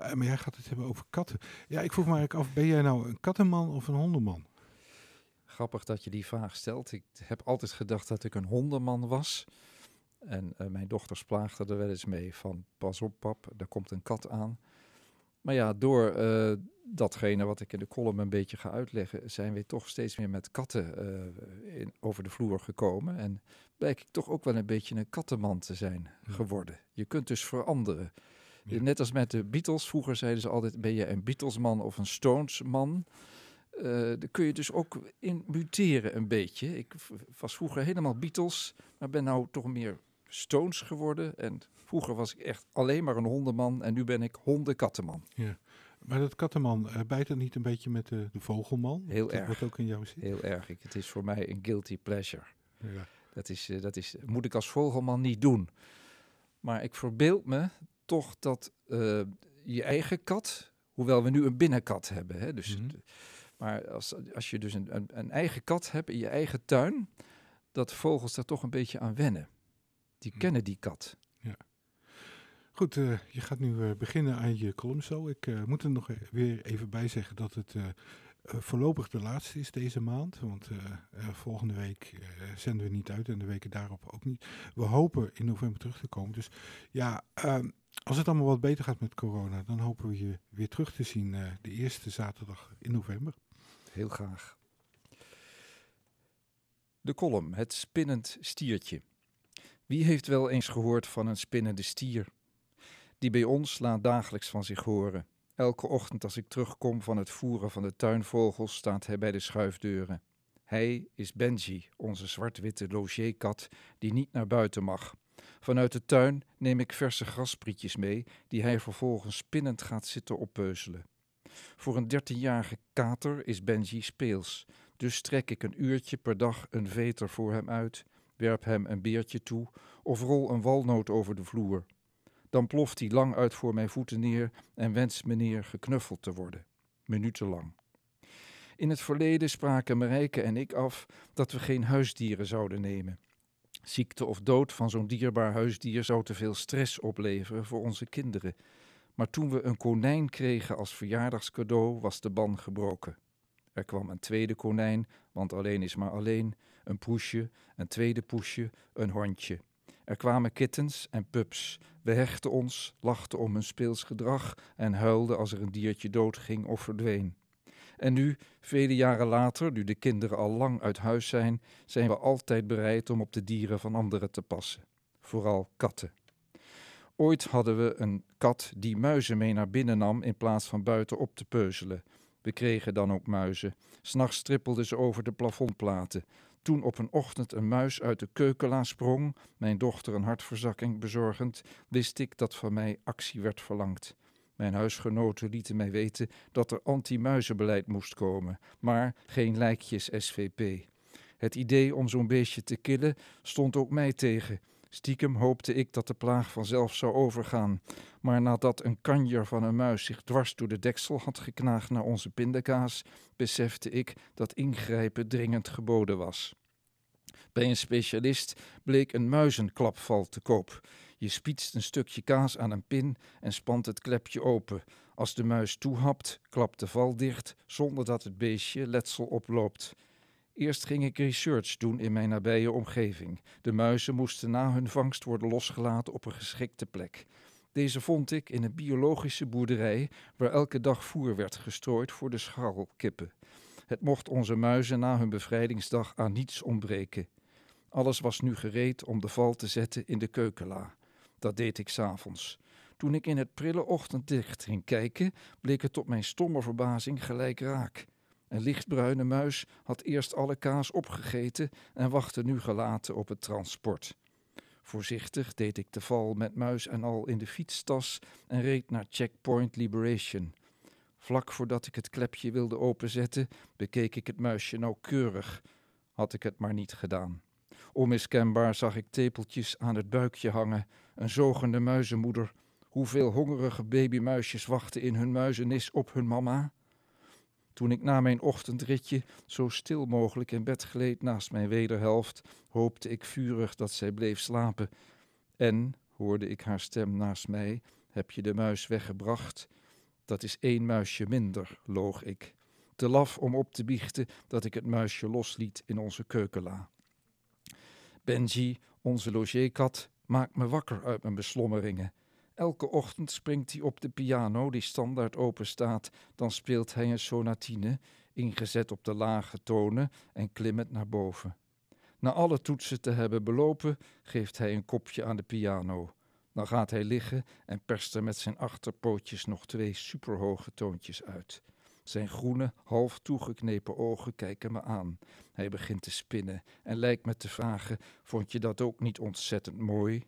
Eh, maar jij gaat het hebben over katten. Ja, ik vroeg me eigenlijk af, ben jij nou een kattenman of een hondenman? Grappig dat je die vraag stelt. Ik heb altijd gedacht dat ik een hondenman was. En uh, mijn dochters plaagden er wel eens mee van, pas op pap, daar komt een kat aan. Maar ja, door uh, datgene wat ik in de column een beetje ga uitleggen, zijn we toch steeds meer met katten uh, in, over de vloer gekomen. En blijk ik toch ook wel een beetje een kattenman te zijn geworden. Je kunt dus veranderen. Ja. Net als met de Beatles, vroeger zeiden ze altijd, ben je een Beatlesman of een Stonesman? Uh, daar kun je dus ook in muteren een beetje. Ik was vroeger helemaal Beatles, maar ben nou toch meer Stones geworden. En vroeger was ik echt alleen maar een hondenman en nu ben ik hondenkattenman. Ja. Maar dat kattenman, uh, bijt het niet een beetje met de, de vogelman? Heel dat erg. Wat ook in jou zit? Heel erg. Ik, het is voor mij een guilty pleasure. Ja. Dat, is, uh, dat is, moet ik als vogelman niet doen. Maar ik verbeeld me toch dat uh, je eigen kat, hoewel we nu een binnenkat hebben, hè, dus, Mhm. maar als, als je dus een, een, een eigen kat hebt in je eigen tuin, dat vogels daar toch een beetje aan wennen. Die Mhm. kennen die kat. Goed, uh, je gaat nu uh, beginnen aan je column zo. Ik uh, moet er nog e weer even bij zeggen dat het voorlopig de laatste is deze maand. Want volgende week zenden we niet uit en de weken daarop ook niet. We hopen in november terug te komen. Dus ja, ehm, als het allemaal wat beter gaat met corona, dan hopen we je weer terug te zien de eerste zaterdag in november. Heel graag. De column, het spinnend stiertje. Wie heeft wel eens gehoord van een spinnende stier? Die bij ons laat dagelijks van zich horen. Elke ochtend als ik terugkom van het voeren van de tuinvogels staat hij bij de schuifdeuren. Hij is Benji, onze zwart-witte logeerkat die niet naar buiten mag. Vanuit de tuin neem ik verse grasprietjes mee, die hij vervolgens spinnend gaat zitten oppeuzelen. Voor een dertienjarige kater is Benji speels, dus trek ik een uurtje per dag een veter voor hem uit, werp hem een beertje toe of rol een walnoot over de vloer. Dan ploft hij lang uit voor mijn voeten neer en wenst meneer geknuffeld te worden. Minutenlang. In het verleden spraken Marijke en ik af dat we geen huisdieren zouden nemen. Ziekte of dood van zo'n dierbaar huisdier zou te veel stress opleveren voor onze kinderen. Maar toen we een konijn kregen als verjaardagscadeau, was de ban gebroken. Er kwam een tweede konijn, want alleen is maar alleen, een poesje, een tweede poesje, een hondje. Er kwamen kittens en pups. We hechten ons, lachten om hun speels gedrag en huilden als er een diertje doodging of verdween. En nu, vele jaren later, nu de kinderen al lang uit huis zijn, zijn we altijd bereid om op de dieren van anderen te passen. Vooral katten. Ooit hadden we een kat die muizen mee naar binnen nam in plaats van buiten op te peuzelen. We kregen dan ook muizen. S'nachts trippelden ze over de plafondplaten. Toen op een ochtend een muis uit de keukenla sprong, mijn dochter een hartverzakking bezorgend, wist ik dat van mij actie werd verlangd. Mijn huisgenoten lieten mij weten dat er anti-muizenbeleid moest komen, maar geen lijkjes SVP. Het idee om zo'n beestje te killen stond ook mij tegen. Stiekem hoopte ik dat de plaag vanzelf zou overgaan. Maar nadat een kanjer van een muis zich dwars door de deksel had geknaagd naar onze pindakaas, besefte ik dat ingrijpen dringend geboden was. Bij een specialist bleek een muizenklapval te koop. Je spietst een stukje kaas aan een pin en spant het klepje open. Als de muis toehapt, klapt de val dicht zonder dat het beestje letsel oploopt. Eerst ging ik research doen in mijn nabije omgeving. De muizen moesten na hun vangst worden losgelaten op een geschikte plek. Deze vond ik in een biologische boerderij waar elke dag voer werd gestrooid voor de scharrelkippen. Het mocht onze muizen na hun bevrijdingsdag aan niets ontbreken. Alles was nu gereed om de val te zetten in de keukenla. Dat deed ik s'avonds. Toen ik in het prille ochtendlicht ging kijken, bleek het tot mijn stomme verbazing gelijk raak. Een lichtbruine muis had eerst alle kaas opgegeten en wachtte nu gelaten op het transport. Voorzichtig deed ik de val met muis en al in de fietstas en reed naar Checkpoint Liberation. Vlak voordat ik het klepje wilde openzetten, bekeek ik het muisje nauwkeurig. Had ik het maar niet gedaan. Onmiskenbaar zag ik tepeltjes aan het buikje hangen, een zogende muizenmoeder. Hoeveel hongerige babymuisjes wachten in hun muizenis op hun mama? Toen ik na mijn ochtendritje zo stil mogelijk in bed gleed naast mijn wederhelft, hoopte ik vurig dat zij bleef slapen. En, hoorde ik haar stem naast mij, heb je de muis weggebracht? Dat is één muisje minder, loog ik. Te laf om op te biechten dat ik het muisje losliet in onze keukenla. Benji, onze logeerkat, maakt me wakker uit mijn beslommeringen. Elke ochtend springt hij op de piano die standaard open staat. Dan speelt hij een sonatine, ingezet op de lage tonen en klimmend naar boven. Na alle toetsen te hebben belopen, geeft hij een kopje aan de piano. Dan gaat hij liggen en perst er met zijn achterpootjes nog twee superhoge toontjes uit. Zijn groene, half toegeknepen ogen kijken me aan. Hij begint te spinnen en lijkt me te vragen: Vond je dat ook niet ontzettend mooi?